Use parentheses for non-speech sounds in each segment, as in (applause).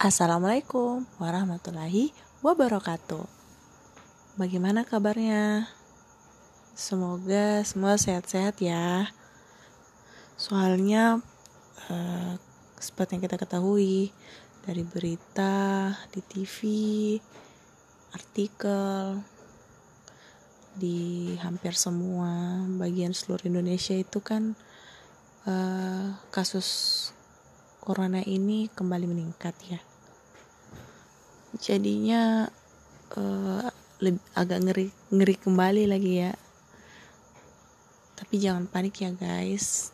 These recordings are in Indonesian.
Assalamualaikum warahmatullahi wabarakatuh. Bagaimana kabarnya? Semoga semua sehat-sehat ya. Soalnya eh, seperti yang kita ketahui dari berita di TV, artikel di hampir semua bagian seluruh Indonesia itu kan eh, kasus corona ini kembali meningkat ya jadinya uh, lebih, agak ngeri ngeri kembali lagi ya. Tapi jangan panik ya guys.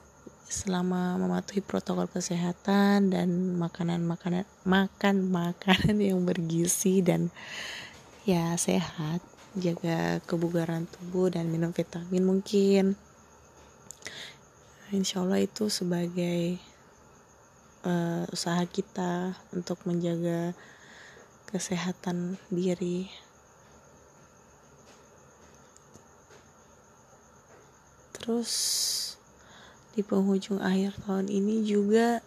Selama mematuhi protokol kesehatan dan makanan makanan makan makanan yang bergizi dan ya sehat jaga kebugaran tubuh dan minum vitamin mungkin. Insya Allah itu sebagai uh, usaha kita untuk menjaga kesehatan diri. Terus di penghujung akhir tahun ini juga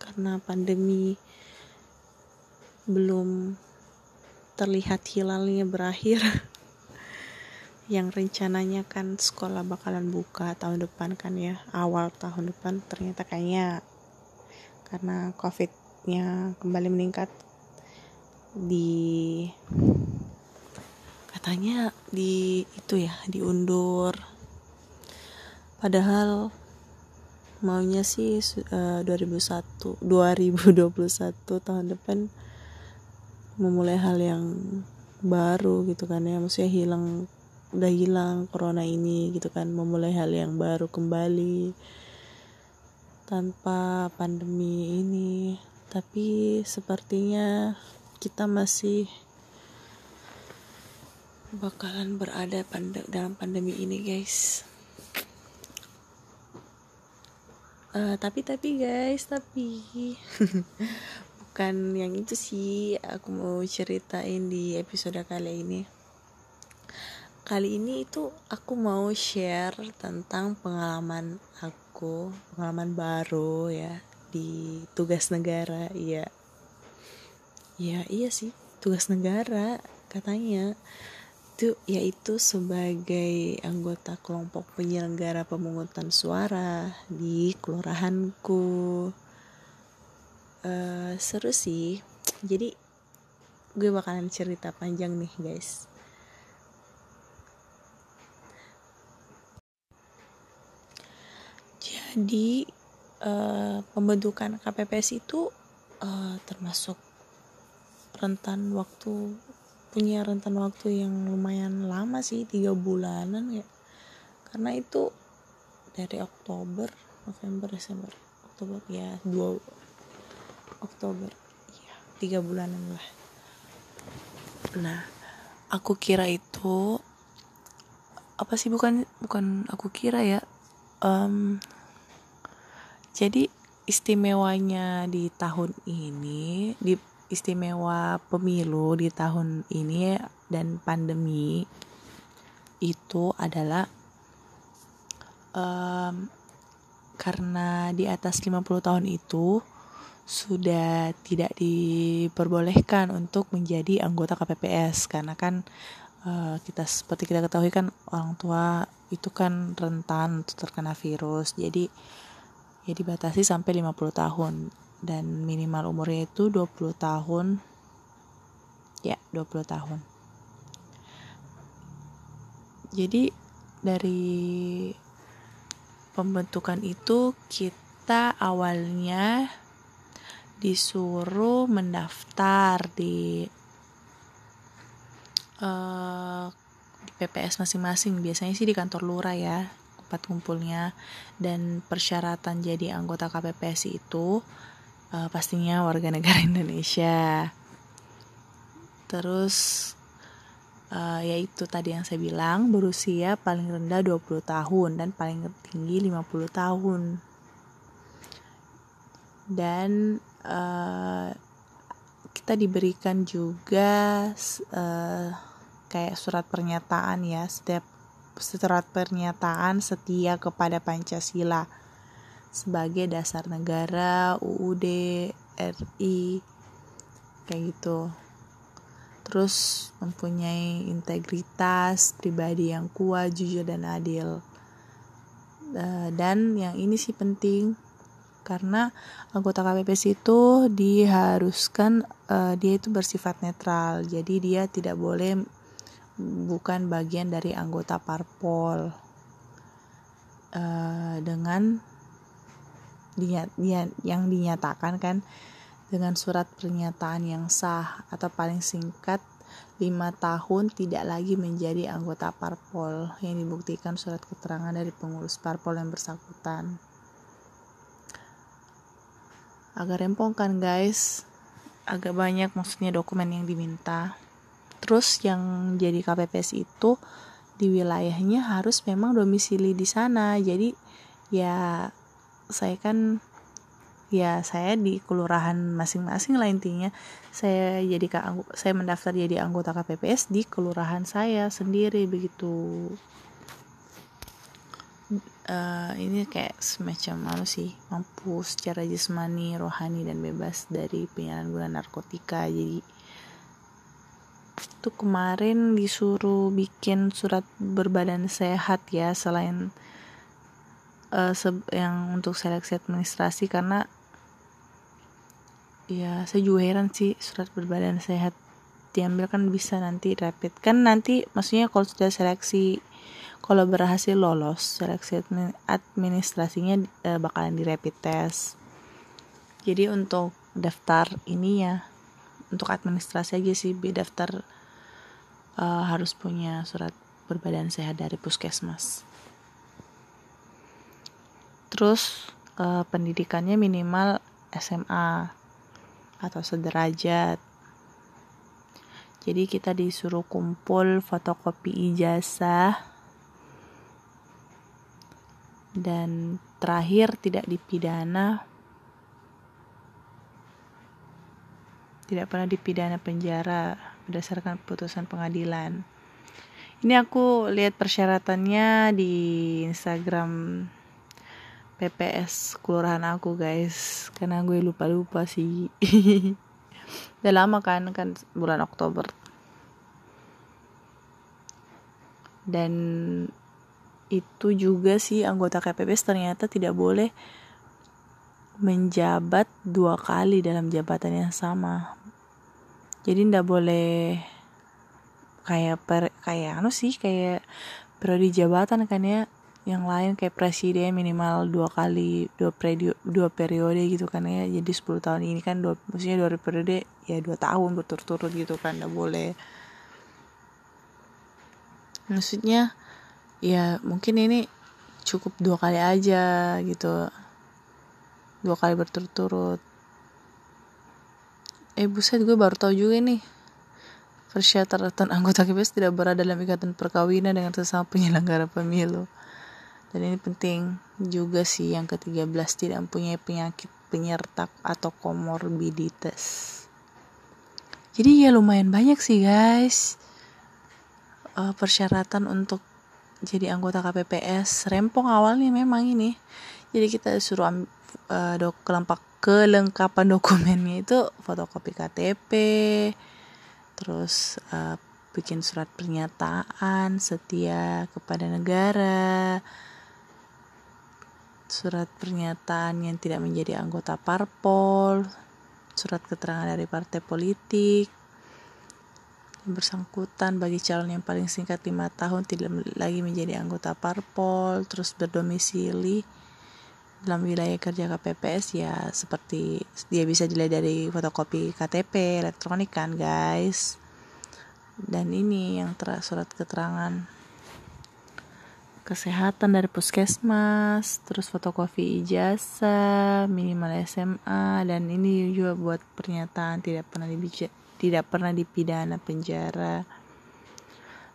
karena pandemi belum terlihat hilalnya berakhir (laughs) yang rencananya kan sekolah bakalan buka tahun depan kan ya awal tahun depan ternyata kayaknya karena covidnya kembali meningkat di katanya di itu ya diundur. Padahal maunya sih uh, 2001 2021 tahun depan memulai hal yang baru gitu kan ya. Maksudnya hilang udah hilang corona ini gitu kan memulai hal yang baru kembali tanpa pandemi ini. Tapi sepertinya kita masih bakalan berada dalam pandemi ini guys. Uh, tapi tapi guys tapi. (laughs) Bukan yang itu sih. Aku mau ceritain di episode kali ini. Kali ini itu aku mau share tentang pengalaman aku pengalaman baru ya di tugas negara ya ya iya sih. Tugas negara katanya. Itu yaitu sebagai anggota kelompok penyelenggara pemungutan suara di kelurahanku. Uh, seru sih. Jadi gue bakalan cerita panjang nih guys. Jadi uh, pembentukan KPPS itu uh, termasuk rentan waktu punya rentan waktu yang lumayan lama sih tiga bulanan ya. Karena itu dari Oktober November Desember. Oktober ya dua Oktober. Ya tiga bulanan lah. Nah aku kira itu apa sih bukan bukan aku kira ya um, jadi istimewanya di tahun ini di istimewa pemilu di tahun ini dan pandemi itu adalah um, karena di atas 50 tahun itu sudah tidak diperbolehkan untuk menjadi anggota KPPS karena kan uh, kita seperti kita ketahui kan orang tua itu kan rentan untuk terkena virus. Jadi ya dibatasi sampai 50 tahun dan minimal umurnya itu 20 tahun. Ya 20 tahun. Jadi dari pembentukan itu kita awalnya disuruh mendaftar di uh, di PPS masing-masing. Biasanya sih di kantor lurah ya tempat kumpulnya. Dan persyaratan jadi anggota KPPS itu uh, pastinya warga negara (laughs) Indonesia. Terus uh, yaitu tadi yang saya bilang berusia paling rendah 20 tahun dan paling tinggi 50 tahun. Dan uh, kita diberikan juga uh, kayak surat pernyataan ya setiap surat pernyataan setia kepada Pancasila sebagai dasar negara UUD RI kayak gitu. Terus mempunyai integritas pribadi yang kuat jujur dan adil. Uh, dan yang ini sih penting karena anggota KPPS itu diharuskan uh, dia itu bersifat netral. Jadi dia tidak boleh bukan bagian dari anggota parpol. Uh, dengan dinyat, yang dinyatakan kan dengan surat pernyataan yang sah atau paling singkat lima tahun tidak lagi menjadi anggota parpol yang dibuktikan surat keterangan dari pengurus parpol yang bersangkutan. Agak rempong kan guys? Agak banyak maksudnya dokumen yang diminta. Terus yang jadi KPPS itu di wilayahnya harus memang domisili di sana. Jadi ya saya kan ya saya di kelurahan masing-masing lah intinya. Saya jadi saya mendaftar jadi anggota KPPS di kelurahan saya sendiri begitu. Uh, ini kayak semacam apa sih mampu secara jasmani rohani dan bebas dari penyalahgunaan narkotika. Jadi itu kemarin disuruh bikin surat berbadan sehat ya selain uh, yang untuk seleksi administrasi karena ya saya juga heran sih surat berbadan sehat diambil kan bisa nanti rapid. Kan nanti maksudnya kalau sudah seleksi kalau berhasil lolos seleksi administrasinya e, bakalan di rapid test jadi untuk daftar ini ya untuk administrasi aja sih daftar e, harus punya surat berbadan sehat dari puskesmas terus e, pendidikannya minimal SMA atau sederajat. Jadi kita disuruh kumpul fotokopi ijazah dan terakhir tidak dipidana tidak pernah dipidana penjara berdasarkan putusan pengadilan. Ini aku lihat persyaratannya di Instagram PPS kelurahan aku guys. Karena gue lupa lupa sih. (laughs) Udah lama kan kan bulan Oktober. Dan itu juga sih anggota KPPS ternyata tidak boleh menjabat dua kali dalam jabatan yang sama. Jadi ndak boleh kayak per kayak anu sih kayak periode jabatan kan ya yang lain kayak presiden minimal dua kali dua periode dua periode gitu kan ya. Jadi 10 tahun ini kan dua maksudnya dua periode ya dua tahun berturut-turut gitu kan nggak boleh. Maksudnya ya mungkin ini cukup dua kali aja gitu. Dua kali berturut-turut. Eh buset gue baru tahu juga nih. Persyaratan anggota KPS tidak berada dalam ikatan perkawinan dengan sesama penyelenggara pemilu dan ini penting juga sih yang ke-13 tidak mempunyai penyakit penyerta atau komorbiditas. Jadi ya lumayan banyak sih guys. Uh, persyaratan untuk jadi anggota KPPS rempong awalnya memang ini. Jadi kita suruh uh, dok kelempak kelengkapan dokumennya itu fotokopi KTP terus uh, bikin surat pernyataan setia kepada negara surat pernyataan yang tidak menjadi anggota parpol, surat keterangan dari partai politik, yang bersangkutan bagi calon yang paling singkat lima tahun tidak lagi menjadi anggota parpol, terus berdomisili dalam wilayah kerja KPPS ya seperti dia bisa dilihat dari fotokopi KTP elektronik kan guys. Dan ini yang surat keterangan kesehatan dari puskesmas, terus fotokopi ijazah, minimal SMA, dan ini juga buat pernyataan tidak pernah dibica, tidak pernah dipidana penjara,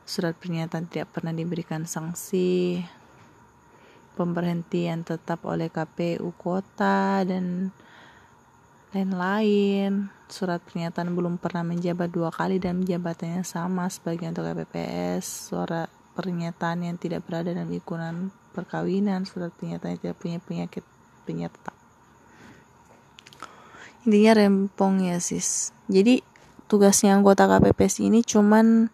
surat pernyataan tidak pernah diberikan sanksi, pemberhentian tetap oleh KPU kota dan lain-lain. Surat pernyataan belum pernah menjabat dua kali dan jabatannya sama sebagai untuk KPPS. Surat pernyataan yang tidak berada dalam ikunan perkawinan, surat pernyataan yang tidak punya penyakit penyerta. intinya rempong ya sis. Jadi tugasnya anggota KPPS ini cuman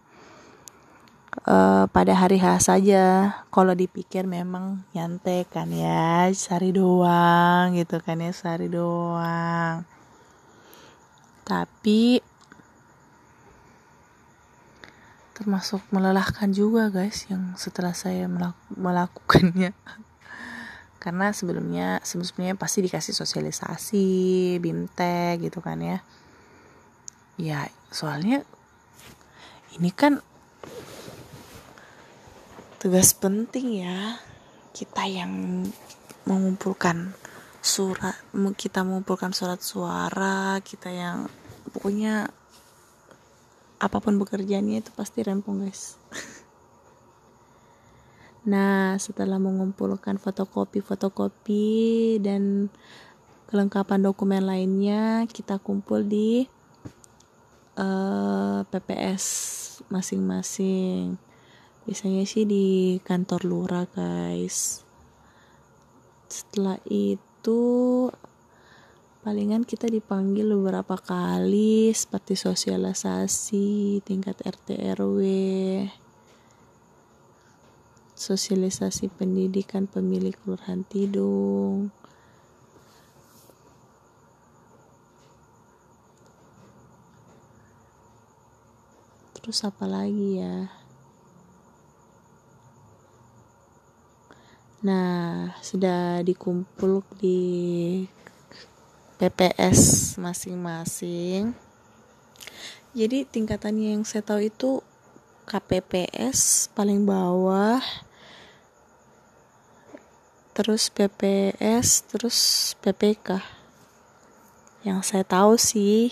uh, pada hari H saja. Kalau dipikir memang nyantai kan ya sehari doang gitu kan ya sehari doang. Tapi termasuk melelahkan juga guys yang setelah saya melakukannya. (laughs) Karena sebelumnya sebelumnya pasti dikasih sosialisasi bimtek gitu kan ya. Ya soalnya ini kan tugas penting ya kita yang mengumpulkan surat kita mengumpulkan surat suara kita yang pokoknya apa pun pekerjaannya itu pasti rempong guys. (laughs) Nah setelah mengumpulkan fotokopi-fotokopi dan kelengkapan dokumen lainnya kita kumpul di uh, eh, PPS masing-masing. Biasanya sih di kantor lurah guys. Setelah itu palingan kita dipanggil beberapa kali seperti sosialisasi tingkat RT RW sosialisasi pendidikan pemilik kelurahan Tidung. Terus apa lagi ya? Nah sudah dikumpul di PPS masing-masing. Jadi tingkatannya yang saya tahu itu KPPS paling bawah terus PPS terus PPK yang saya tahu sih.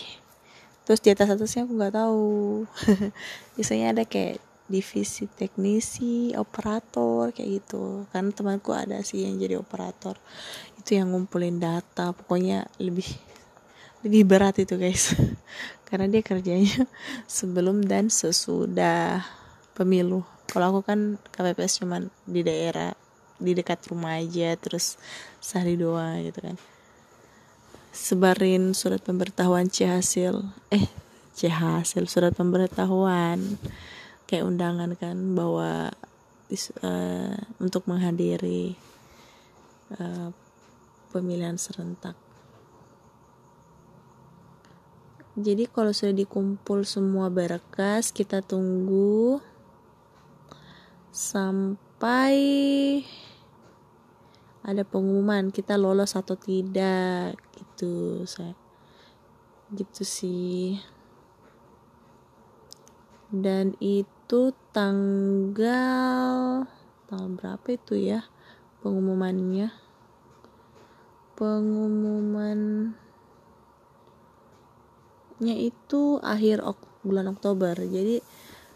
Terus di atas atasnya aku nggak tahu. (laughs) Biasanya ada kayak divisi teknisi operator kayak gitu. Kan temanku ada sih yang jadi operator. Itu yang ngumpulin data pokoknya lebih lebih berat itu guys. (laughs) Karena dia kerjanya (laughs) sebelum dan sesudah pemilu. Kalau aku kan KPPS cuman di daerah di dekat rumah aja terus sehari doang gitu kan. Sebarin surat pemberitahuan C hasil eh C hasil surat pemberitahuan kayak undangan kan bahwa uh, untuk menghadiri uh, pemilihan serentak. Jadi kalau sudah dikumpul semua berkas, kita tunggu sampai ada pengumuman kita lolos atau tidak gitu saya gitu sih dan itu tanggal tanggal berapa itu ya pengumumannya? Pengumumannya itu akhir ok bulan Oktober. Jadi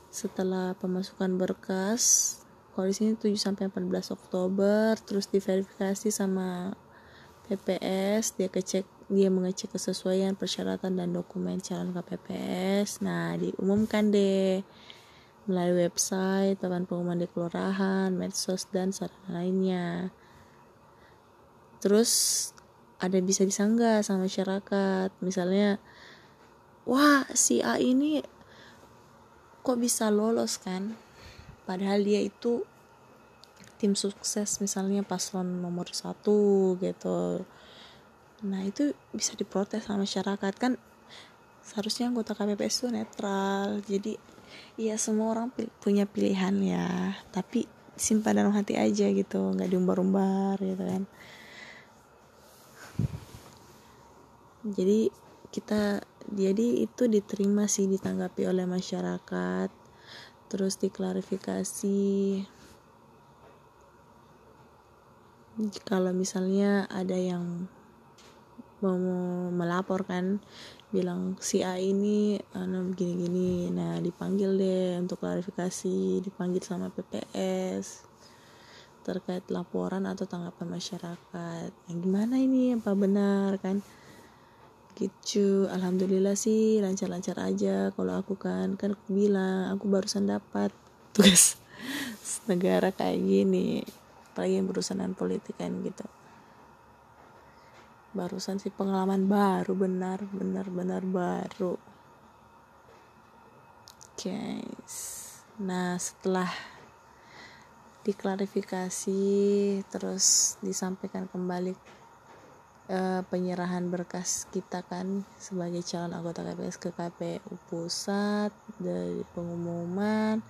setelah pemasukan berkas kalau di sini 7 sampai 14 Oktober terus diverifikasi sama PPS dia kecek dia mengecek kesesuaian persyaratan dan dokumen calon KPPS nah diumumkan deh melalui website papan pengumuman di kelurahan medsos dan sarana lainnya. Terus ada bisa disanggah sama masyarakat. Misalnya wah si A ini kok bisa lolos kan? Padahal dia itu tim sukses misalnya paslon nomor satu gitu nah itu bisa diprotes sama masyarakat. Kan seharusnya anggota KPPS itu netral. Jadi ya semua orang punya pilihan ya. Tapi simpan dalam hati aja gitu. Nggak diumbar-umbar gitu kan. Jadi kita jadi itu diterima sih ditanggapi oleh masyarakat. Terus diklarifikasi. Kalau misalnya ada yang melaporkan bilang si A ini anu gini-gini. Nah dipanggil deh untuk klarifikasi dipanggil sama PPS terkait laporan atau tanggapan masyarakat. Yang gimana ini? Apa benar kan? Gitu. Alhamdulillah sih lancar-lancar aja kalau aku kan. Kan aku bilang aku barusan dapat tugas (laughs) negara kayak gini. Apalagi yang berurusan politik kan gitu barusan sih pengalaman baru benar benar benar baru. Guys nah setelah diklarifikasi terus disampaikan kembali uh, penyerahan berkas kita kan sebagai calon anggota KPS ke KPU pusat dari pengumuman.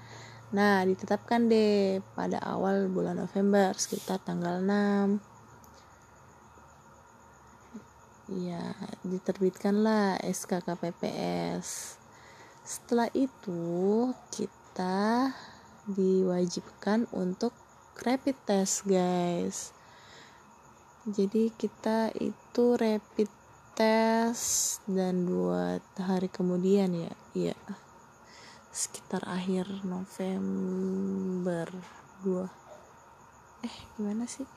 Nah ditetapkan deh pada awal bulan November sekitar tanggal 6 ya diterbitkanlah SK KPPS setelah itu kita diwajibkan untuk rapid test guys. Jadi kita itu rapid test dan dua hari kemudian ya. Iya. Sekitar akhir November 2 eh gimana sih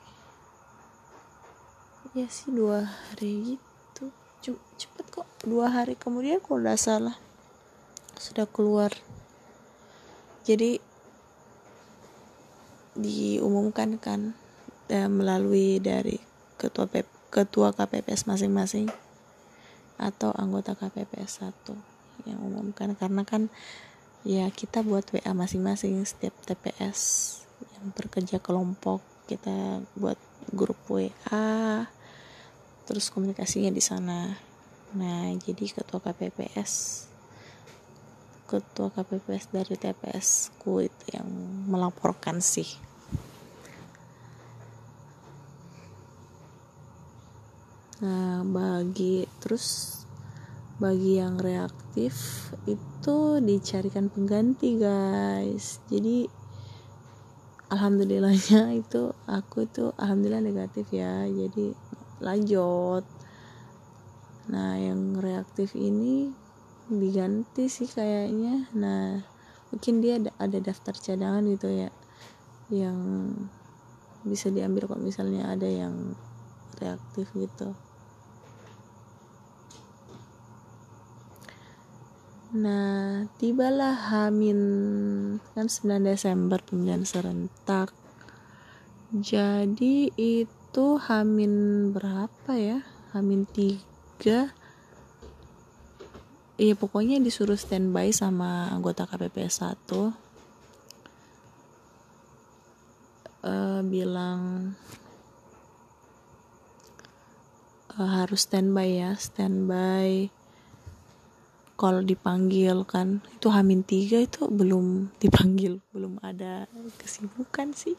ya sih dua hari gitu. Cepet kok dua hari kemudian kalau udah salah sudah keluar. Jadi diumumkan kan eh, melalui dari ketua P, ketua KPPS masing-masing atau anggota KPPS satu yang umumkan. Karena kan ya kita buat WA masing-masing setiap TPS yang bekerja kelompok kita buat grup WA terus komunikasinya di sana. Nah jadi ketua KPPS ketua KPPS dari TPS ku itu yang melaporkan sih. Nah bagi terus bagi yang reaktif itu dicarikan pengganti guys. Jadi alhamdulillahnya (laughs) itu aku itu alhamdulillah negatif ya. Jadi lanjut. Nah yang reaktif ini diganti sih kayaknya. Nah mungkin dia ada, ada daftar cadangan gitu ya yang bisa diambil kok misalnya ada yang reaktif gitu. Nah, tibalah Hamin kan 9 Desember pemilihan serentak. Jadi itu Hamin berapa ya? Hamin 3 iya pokoknya disuruh standby sama anggota KPPS 1 uh, bilang uh, harus standby ya standby. Kalau dipanggil kan itu Hamin tiga itu belum dipanggil belum ada kesibukan sih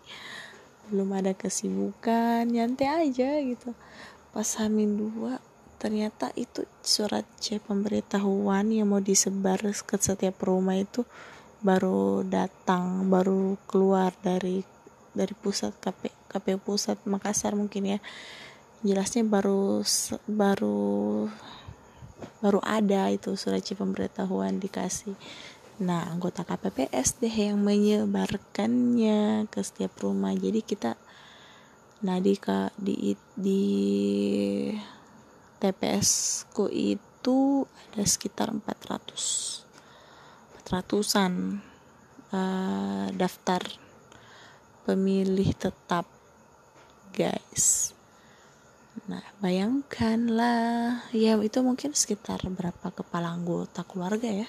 belum ada kesibukan nyantai aja gitu. Pas Hamin dua ternyata itu surat C pemberitahuan yang mau disebar ke setiap rumah itu baru datang baru keluar dari dari pusat KP KPU pusat Makassar mungkin ya. Jelasnya baru baru baru ada itu surat C pemberitahuan dikasih nah anggota KPPS deh yang menyebarkannya ke setiap rumah. Jadi kita nah di di, di TPS ku itu ada sekitar 400 400-an uh, daftar pemilih tetap guys. Nah bayangkanlah. Ya itu mungkin sekitar berapa kepala anggota keluarga ya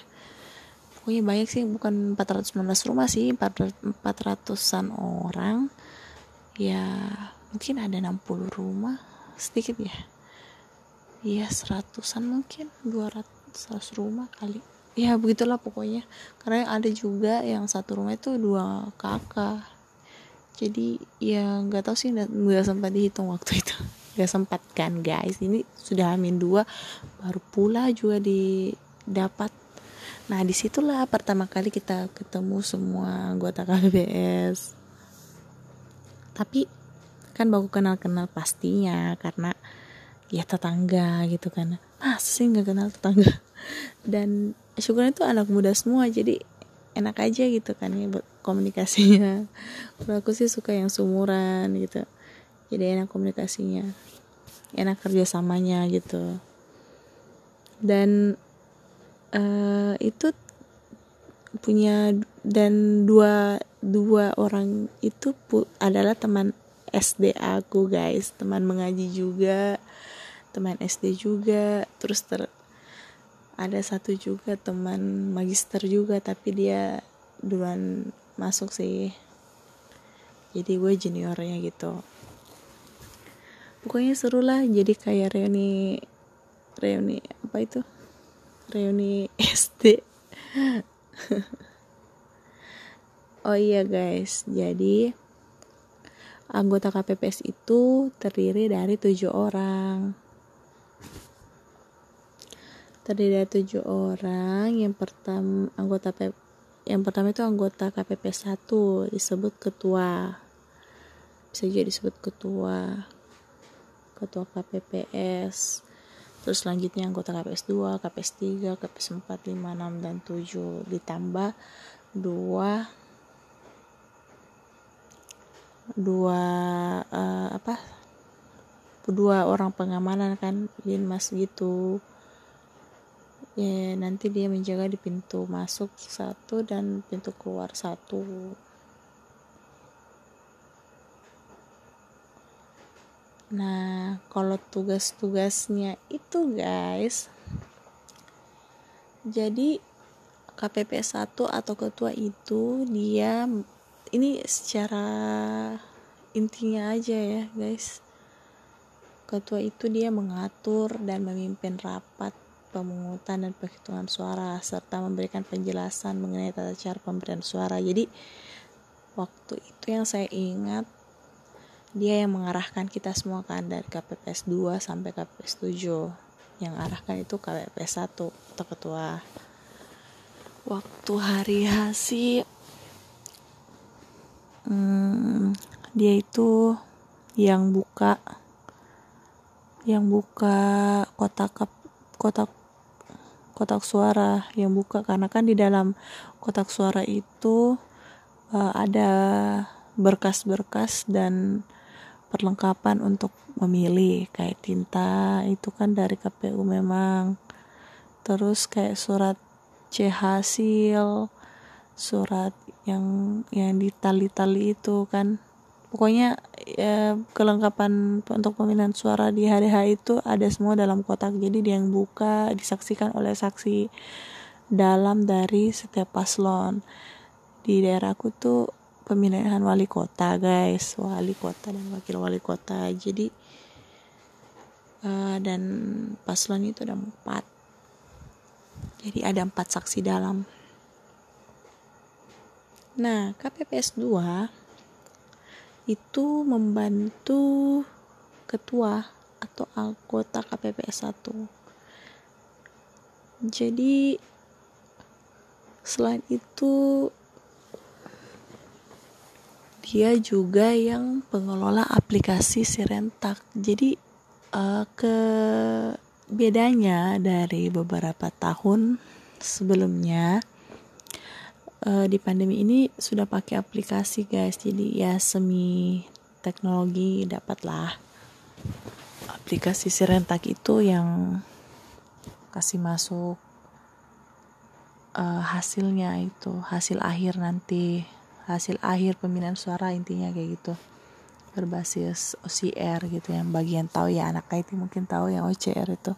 pokoknya banyak sih bukan 419 rumah sih 400-an orang. Ya mungkin ada 60 rumah sedikit ya. Iya seratusan mungkin 200 100 rumah kali. Ya begitulah pokoknya. Karena ada juga yang satu rumah itu dua kakak. Jadi ya nggak tahu sih nggak sempat dihitung waktu itu. (laughs) Nggak sempat kan guys? Ini sudah amin dua baru pula juga didapat nah di situlah pertama kali kita ketemu semua anggota KBS tapi kan baru kenal kenal pastinya karena ya tetangga gitu kan. Sih nggak kenal tetangga? (laughs) Dan syukurnya itu anak muda semua jadi enak aja gitu kan ya buat komunikasinya. (laughs) Kalau aku sih suka yang sumuran gitu jadi enak komunikasinya enak kerjasamanya gitu. Dan uh, itu punya dan dua dua orang itu pu, adalah teman SD aku guys. Teman mengaji juga teman SD juga terus ter ada satu juga teman magister juga tapi dia duluan masuk sih. Jadi gue juniornya gitu. Pokoknya seru lah jadi kayak reuni reuni apa itu reuni SD (laughs) oh iya guys. Jadi anggota KPPS itu terdiri dari tujuh orang. Terdiri dari tujuh orang. Yang pertama anggota P, yang pertama itu anggota KPPS 1 disebut ketua. Bisa juga disebut ketua. Ketua KPPS terus selanjutnya anggota KPS 2, KPS 3, KPS 4, 5, 6, dan 7 ditambah dua dua uh, apa? Dua orang pengamanan kan mas gitu. Ya nanti dia menjaga di pintu masuk satu dan pintu keluar satu nah kalau tugas-tugasnya itu guys jadi KPP 1 atau ketua itu dia ini secara intinya aja ya guys. Ketua itu dia mengatur dan memimpin rapat pemungutan dan penghitungan suara serta memberikan penjelasan mengenai tata cara pemberian suara. Jadi waktu itu yang saya ingat dia yang mengarahkan kita semua kan dari KPPS 2 sampai KPPS 7 yang arahkan itu KPPS 1 atau ketua waktu hari hasil hmm, dia itu yang buka yang buka kotak kotak kotak suara yang buka. Karena kan di dalam kotak suara itu uh, ada berkas-berkas dan perlengkapan untuk memilih kayak tinta itu kan dari KPU memang. Terus kayak surat C hasil surat yang yang di tali-tali itu kan. Pokoknya ya, kelengkapan untuk pemilihan suara di hari H itu ada semua dalam kotak. Jadi dia yang buka disaksikan oleh saksi dalam dari setiap paslon. Di daerahku tuh pemilihan wali kota guys. Wali kota dan wakil wali kota. Jadi uh, dan paslon itu ada empat. Jadi ada empat saksi dalam. Nah, KPPS 2 itu membantu ketua atau anggota KPPS 1. Jadi selain itu dia juga yang pengelola aplikasi Sirentak. Jadi uh, ke bedanya dari beberapa tahun sebelumnya uh, di pandemi ini sudah pakai aplikasi guys jadi ya semi teknologi dapatlah aplikasi Sirentak itu yang kasih masuk uh, hasilnya itu hasil akhir nanti hasil akhir pemilihan suara intinya kayak gitu. Berbasis OCR gitu yang bagian tahu ya anak IT mungkin tahu yang OCR itu.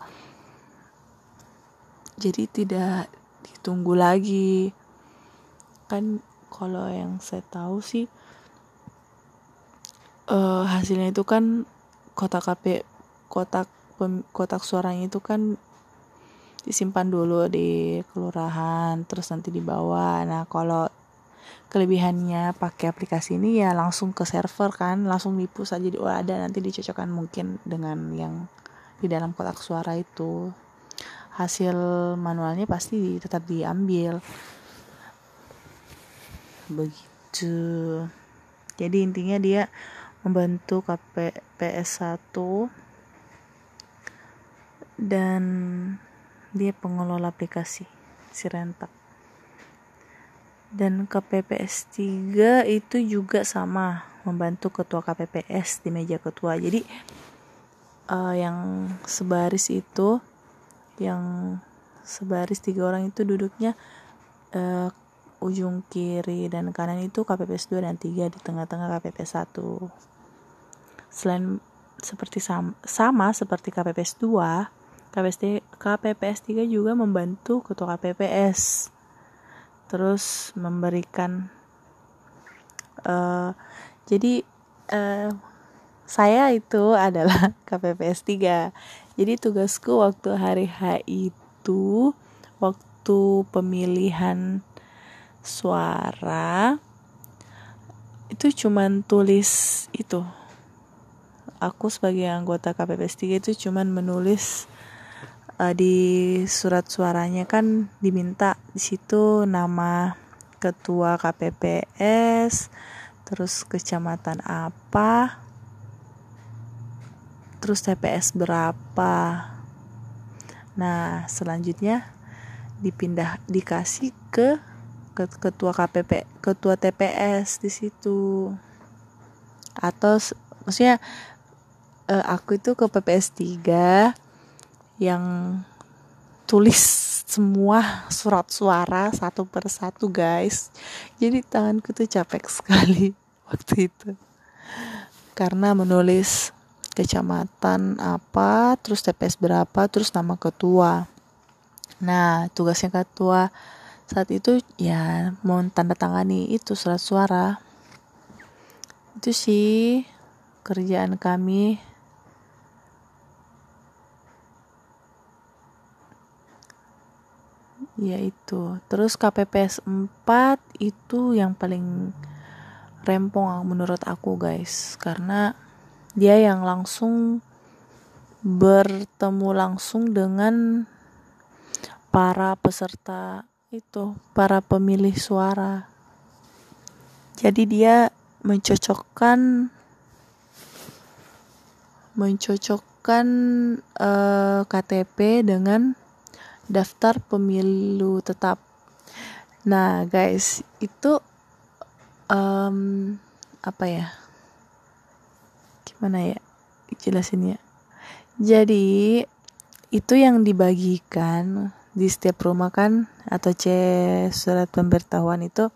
Jadi tidak ditunggu lagi. Kan kalau yang saya tahu sih uh, hasilnya itu kan kotak KP kotak pem, kotak suaranya itu kan disimpan dulu di kelurahan terus nanti dibawa. Nah kalau kelebihannya pakai aplikasi ini ya langsung ke server kan langsung di push aja oh ada nanti dicocokkan mungkin dengan yang di dalam kotak suara itu. Hasil manualnya pasti tetap diambil. Begitu. Jadi intinya dia membantu KPPS 1 dan dia pengelola aplikasi si rentak dan KPPS 3 itu juga sama membantu ketua KPPS di meja ketua. Jadi uh, yang sebaris itu yang sebaris tiga orang itu duduknya uh, ujung kiri dan kanan itu KPPS 2 dan 3 di tengah-tengah KPPS 1 selain seperti sama, sama seperti KPPS 2 KPPS, KPPS 3 juga membantu ketua KPPS terus memberikan uh, jadi uh, saya itu (laughs) adalah KPPS 3 jadi tugasku waktu hari H itu waktu pemilihan suara itu cuman tulis itu. Aku sebagai anggota KPPS 3 itu cuman menulis uh, di surat suaranya kan diminta di situ nama ketua KPPS terus kecamatan apa terus TPS berapa. Nah selanjutnya dipindah dikasih ke ketua KPP ketua TPS di situ. Atau maksudnya uh, aku itu ke PPS 3 yang tulis semua surat suara satu persatu guys. Jadi tanganku tuh capek (laughs) sekali waktu itu. Karena menulis kecamatan apa terus TPS berapa terus nama ketua. Nah tugasnya ketua saat itu ya mau tanda tangani itu surat suara. Itu sih kerjaan kami ya itu. Terus KPPS 4 itu yang paling rempong menurut aku guys. Karena dia yang langsung bertemu langsung dengan para peserta itu para pemilih suara. Jadi dia mencocokkan mencocokkan uh, eh, KTP dengan daftar pemilu tetap. Nah guys itu um, apa ya? Gimana ya jelasin ya jadi itu yang dibagikan di setiap rumah kan atau C surat pemberitahuan itu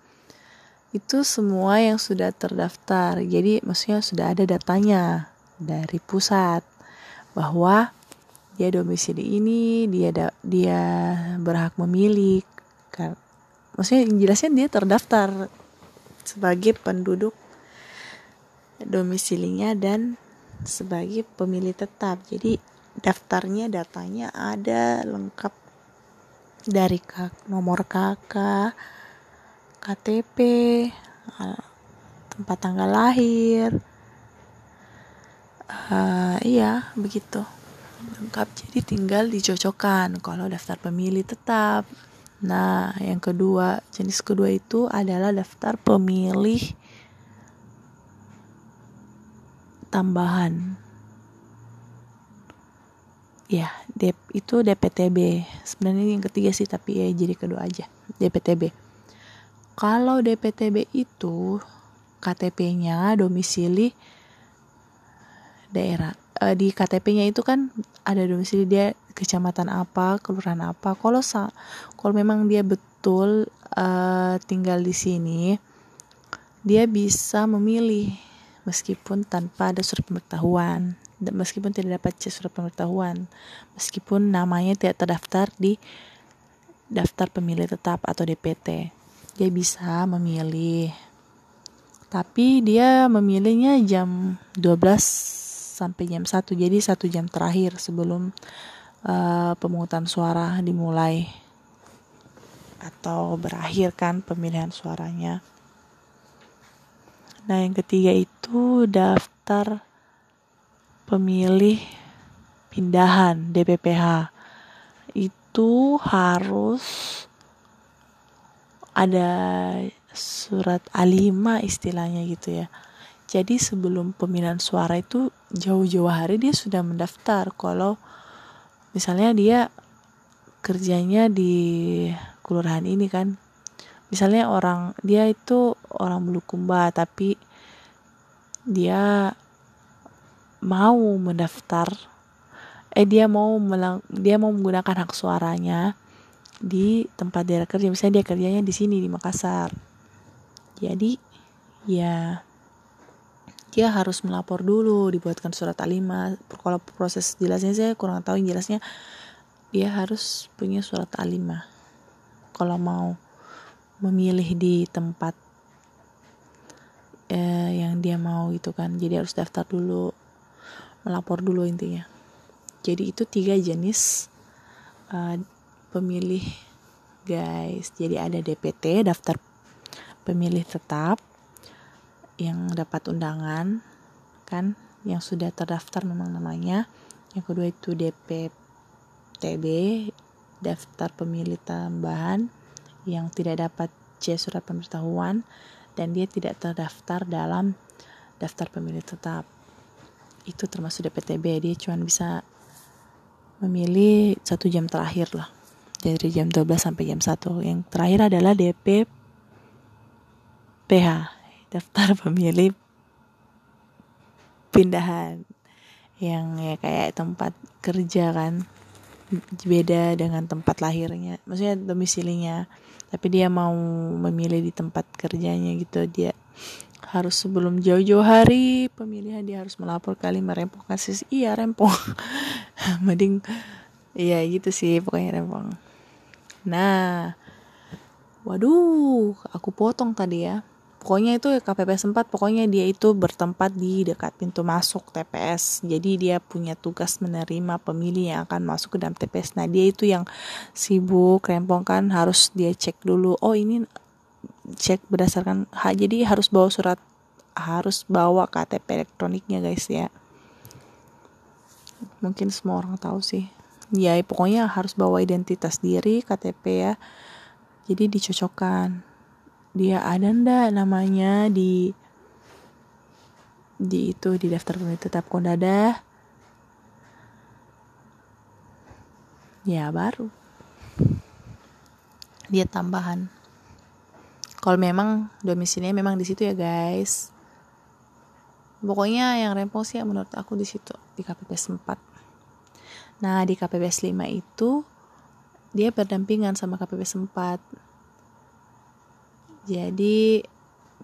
itu semua yang sudah terdaftar. Jadi maksudnya sudah ada datanya dari pusat bahwa dia domisili ini dia da, dia berhak memilih. Kan maksudnya jelasnya dia terdaftar sebagai penduduk domisilinya dan sebagai pemilih tetap. Jadi daftarnya datanya ada lengkap dari kak nomor kakak KTP tempat tanggal lahir uh, iya begitu lengkap jadi tinggal dicocokkan. Kalau daftar pemilih tetap. Nah yang kedua jenis kedua itu adalah daftar pemilih tambahan. Ya DP, itu DPTB sebenarnya yang ketiga sih tapi ya jadi kedua aja. DPTB kalau DPTB itu KTP-nya domisili daerah e, di KTP-nya itu kan ada domisili dia kecamatan apa kelurahan apa kalau kalau memang dia betul uh, tinggal di sini dia bisa memilih meskipun tanpa ada surat pemberitahuan meskipun tidak dapat surat pemberitahuan, meskipun namanya tidak terdaftar di daftar pemilih tetap atau DPT. Dia bisa memilih. Tapi dia memilihnya jam 12 sampai jam 1. Jadi satu jam terakhir sebelum uh, pemungutan suara dimulai atau berakhir kan pemilihan suaranya. Nah, yang ketiga itu daftar pemilih pindahan DPPH itu harus ada surat A5 istilahnya gitu ya. Jadi sebelum pemilihan suara itu jauh-jauh hari dia sudah mendaftar. Kalau misalnya dia kerjanya di kelurahan ini kan. Misalnya orang dia itu orang Bulukumba tapi dia mau mendaftar. Eh dia mau melang, dia mau menggunakan hak suaranya di tempat dia kerja. Misalnya dia kerjanya di sini di Makassar. Jadi ya dia harus melapor dulu dibuatkan surat A5 kalau proses jelasnya saya kurang tahu yang jelasnya dia harus punya surat A5 kalau mau memilih di tempat eh, yang dia mau itu kan. Jadi harus daftar dulu melapor dulu intinya. Jadi itu tiga jenis uh, pemilih guys. Jadi ada DPT daftar pemilih tetap yang dapat undangan kan? Yang sudah terdaftar memang namanya. Yang kedua itu DPTB daftar pemilih tambahan yang tidak dapat C surat pemberitahuan dan dia tidak terdaftar dalam daftar pemilih tetap. Itu termasuk DPTB dia cuma bisa memilih satu jam terakhir lah. Dari jam 12 sampai jam 1 yang terakhir adalah DP PH daftar (laughs) pemilih pindahan yang ya kayak tempat kerja kan. Beda dengan tempat lahirnya. Maksudnya domisilinya. Tapi dia mau memilih di tempat kerjanya gitu. Dia harus sebelum jauh-jauh hari pemilihan dia harus melapor kali merempong kasus iya rempong. (laughs) Mending iya gitu sih pokoknya rempong. Nah waduh aku potong tadi ya pokoknya itu KPPS 4 pokoknya dia itu bertempat di dekat pintu masuk TPS jadi dia punya tugas menerima pemilih yang akan masuk ke dalam TPS nah dia itu yang sibuk rempong kan harus dia cek dulu oh ini cek berdasarkan ha, jadi harus bawa surat harus bawa KTP elektroniknya guys ya. Mungkin semua orang tahu sih. Ya pokoknya harus bawa identitas diri KTP ya. Jadi dicocokkan dia ada ndak namanya di di itu di daftar pemilih tetap kondada ya baru. Dia tambahan. Kalau memang domisilinya memang di situ ya guys. Pokoknya yang rempong sih menurut aku di situ di KPPS 4 nah di KPPS 5 itu dia berdampingan sama KPPS 4 jadi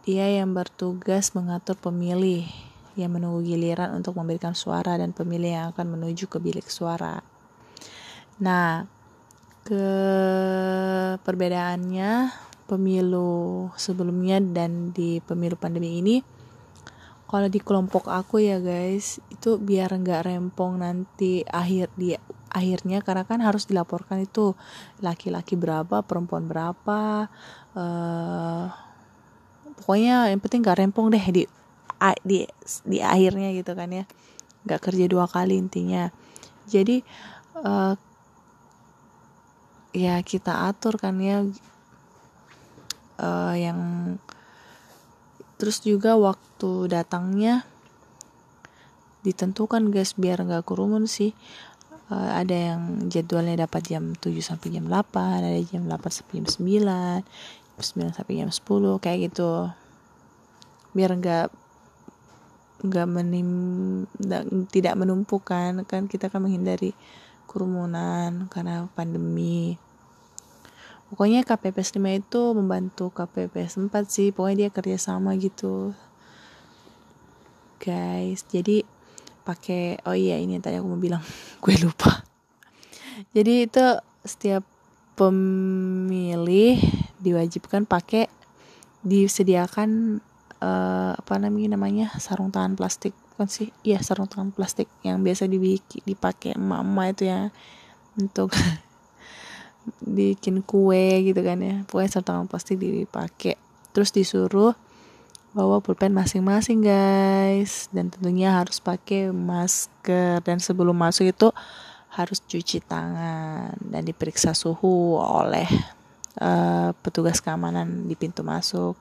dia yang bertugas mengatur pemilih yang menunggu giliran untuk memberikan suara dan pemilih yang akan menuju ke bilik suara. Nah, ke perbedaannya pemilu sebelumnya dan di pemilu pandemi ini kalau di kelompok aku ya guys itu biar nggak rempong nanti akhir di akhirnya karena kan harus dilaporkan itu laki-laki berapa perempuan berapa uh, pokoknya yang penting gak rempong deh di di di akhirnya gitu kan ya. Nggak kerja dua kali intinya. Jadi uh, ya kita atur kan ya. Uh, yang terus juga waktu datangnya ditentukan guys biar nggak kerumun sih. Uh, ada yang jadwalnya dapat jam 7 sampai jam 8 ada jam 8 sampai jam 9 jam 9 sampai jam 10 kayak gitu. Biar nggak nggak menim tidak menumpukan kan kita kan menghindari kerumunan karena pandemi. Pokoknya KPPS 5 itu membantu KPPS 4 sih pokoknya dia kerja sama gitu. Guys jadi pakai oh iya ini tadi aku mau bilang (laughs) gue lupa. Jadi itu setiap pemilih diwajibkan pakai disediakan uh, apa namanya namanya sarung tangan plastik. Kan sih? Iya sarung tangan plastik yang biasa dibikin dipakai emak-emak itu ya. Untuk (laughs) bikin kue gitu kan ya. Pokoknya sarung tangan plastik dipakai. Terus disuruh bawa pulpen masing-masing guys. Dan tentunya harus pakai masker. Dan sebelum masuk itu harus cuci tangan dan diperiksa suhu oleh uh, petugas keamanan di pintu masuk.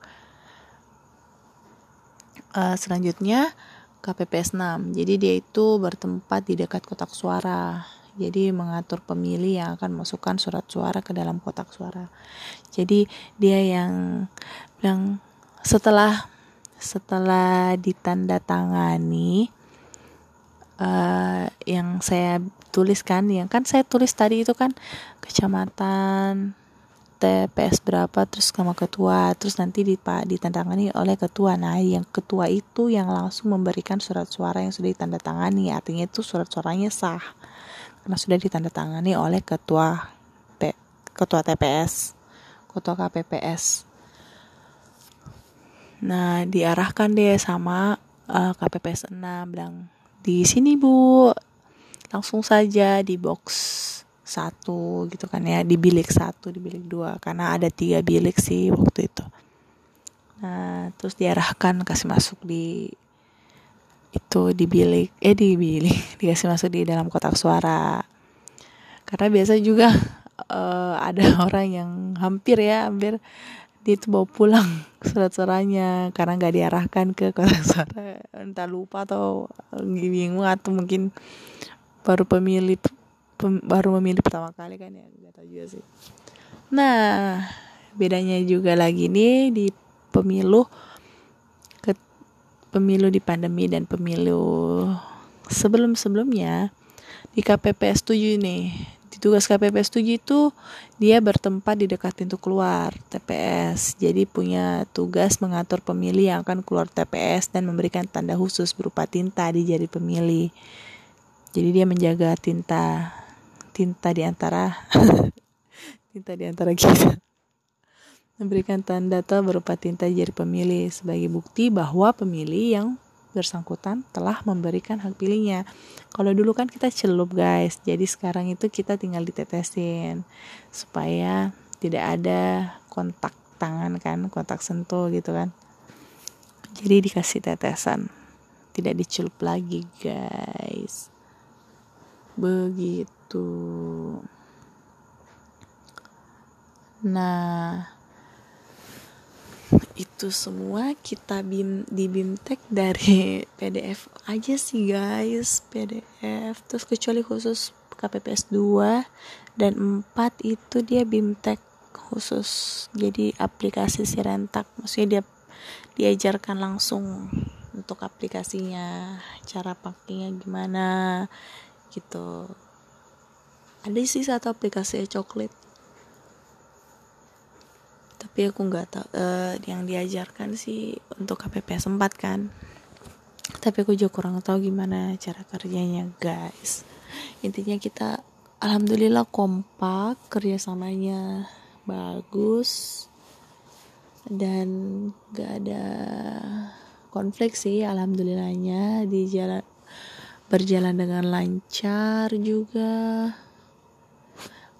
Uh, selanjutnya KPPS 6 jadi dia itu bertempat di dekat kotak suara. Jadi mengatur pemilih yang akan masukkan surat suara ke dalam kotak suara. Jadi dia yang bilang setelah setelah ditandatangani uh, yang saya tuliskan yang kan saya tulis tadi itu kan kecamatan TPS berapa terus sama ketua terus nanti ditandatangani oleh ketua. Nah yang ketua itu yang langsung memberikan surat suara yang sudah ditandatangani. Artinya itu surat suaranya sah karena sudah ditandatangani oleh ketua P, ketua TPS ketua KPPS nah diarahkan deh sama uh, KPPS 6 bilang di sini bu. Langsung saja di box satu gitu kan ya di bilik satu di bilik dua karena ada tiga bilik sih waktu itu. Nah terus diarahkan kasih masuk di itu di bilik eh di bilik (laughs) dikasih masuk di dalam kotak suara. Karena biasa juga uh, ada (laughs) orang yang hampir ya hampir dia itu bawa pulang (laughs) surat suaranya karena nggak diarahkan ke kotak suara. Entah lupa atau bingung atau mungkin baru pemilih pem, baru memilih pertama kali kan ya? Nggak tahu juga sih. Nah bedanya juga lagi nih di pemilu ke pemilu di pandemi dan pemilu sebelum sebelumnya di KPPS 7 nih. Di tugas KPPS 7 itu dia bertempat di dekat pintu keluar TPS jadi punya tugas mengatur pemilih yang akan keluar TPS dan memberikan tanda khusus berupa tinta di jari pemilih. Jadi dia menjaga tinta tinta di antara (laughs) tinta di antara kita memberikan tanda atau berupa tinta jari pemilih sebagai bukti bahwa pemilih yang bersangkutan telah memberikan hak pilihnya. Kalau dulu kan kita celup guys, jadi sekarang itu kita tinggal ditetesin supaya tidak ada kontak tangan kan, kontak sentuh gitu kan. Jadi dikasih tetesan, tidak dicelup lagi guys. Begitu gitu nah itu semua kita bim di bimtek dari (laughs) PDF aja sih guys. PDF terus kecuali khusus KPPS 2 dan 4 itu dia bimtek khusus. Jadi aplikasi si rentak maksudnya dia diajarkan langsung untuk aplikasinya cara pakainya gimana gitu ada sih satu aplikasi coklat tapi aku nggak tahu uh, yang diajarkan sih untuk KPPS 4 kan. Tapi aku juga kurang tahu gimana cara kerjanya guys. Intinya kita alhamdulillah kompak kerjasamanya bagus dan gak ada konflik sih alhamdulillahnya. Di jalan berjalan dengan lancar juga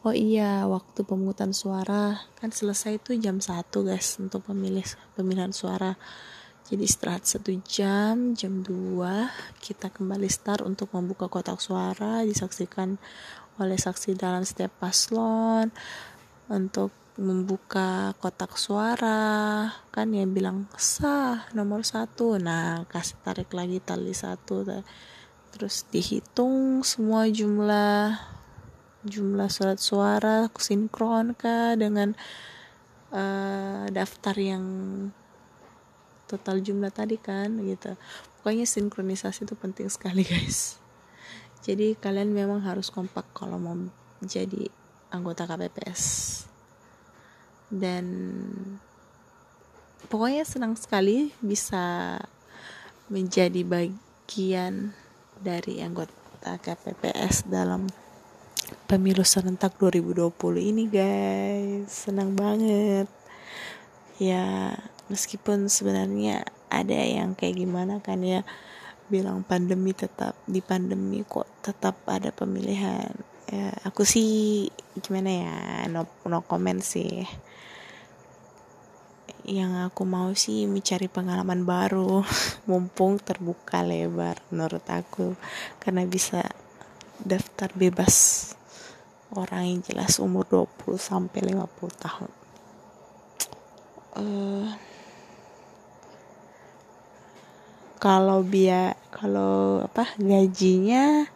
Oh iya, waktu pemungutan suara kan selesai itu jam 1 guys untuk pemilih pemilihan suara. Jadi istirahat satu jam, jam 2 kita kembali start untuk membuka kotak suara disaksikan oleh saksi dalam setiap paslon untuk membuka kotak suara. Kan ya bilang sah nomor satu. Nah kasih tarik lagi tali satu terus dihitung semua jumlah jumlah surat suara sinkron kah dengan uh, daftar yang total jumlah tadi kan gitu. Pokoknya sinkronisasi itu penting sekali guys. Jadi kalian memang harus kompak kalau mau jadi anggota KPPS dan pokoknya senang sekali bisa menjadi bagian dari anggota KPPS dalam pemilu serentak 2020 ini guys. Senang banget. Ya meskipun sebenarnya ada yang kayak gimana kan ya bilang pandemi tetap di pandemi kok tetap ada pemilihan. Ya aku sih gimana ya no no comment sih. Yang aku mau sih mencari pengalaman baru. (laughs) Mumpung terbuka lebar menurut aku. Karena bisa daftar bebas orang yang jelas umur 20 sampai 50 tahun. Uh, kalau biar kalau apa gajinya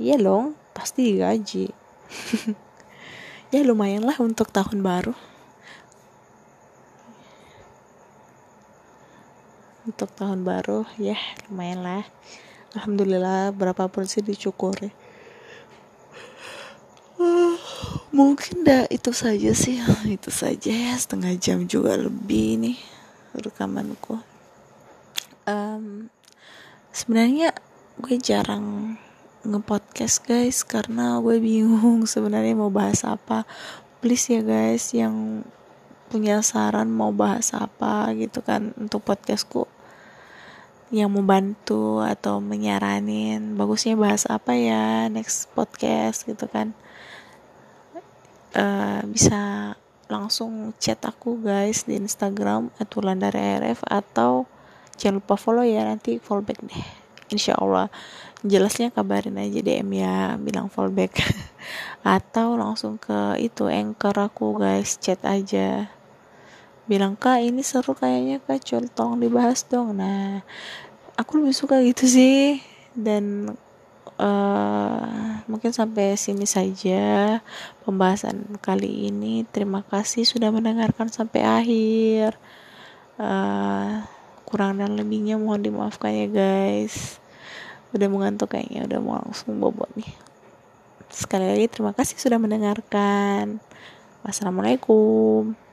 ya dong pasti digaji (laughs) ya lumayan lah untuk tahun baru. Untuk tahun baru ya lumayan lah. Alhamdulillah berapapun sih dicukur ya mungkin dah itu saja sih. Itu saja ya setengah jam juga lebih nih rekamanku. Um, sebenarnya gue jarang ngepodcast guys karena gue bingung sebenarnya mau bahas apa. Please ya guys yang punya saran mau bahas apa gitu kan untuk podcastku. Yang mau bantu atau menyaranin bagusnya bahas apa ya next podcast gitu kan uh, bisa langsung chat aku guys di Instagram @wulandari_rf atau jangan lupa follow ya nanti follow back deh. Insya Allah jelasnya kabarin aja DM ya bilang fallback. (laughs) Atau langsung ke itu anchor aku guys chat aja. Bilang kak ini seru kayaknya kak coltong dibahas dong. Nah aku lebih suka gitu sih. Dan uh, mungkin sampai sini saja pembahasan kali ini. Terima kasih sudah mendengarkan sampai akhir. Uh, kurang dan lebihnya mohon dimaafkan ya guys. Udah mengantuk kayaknya udah mau langsung bobo nih. Sekali lagi terima kasih sudah mendengarkan. Wassalamualaikum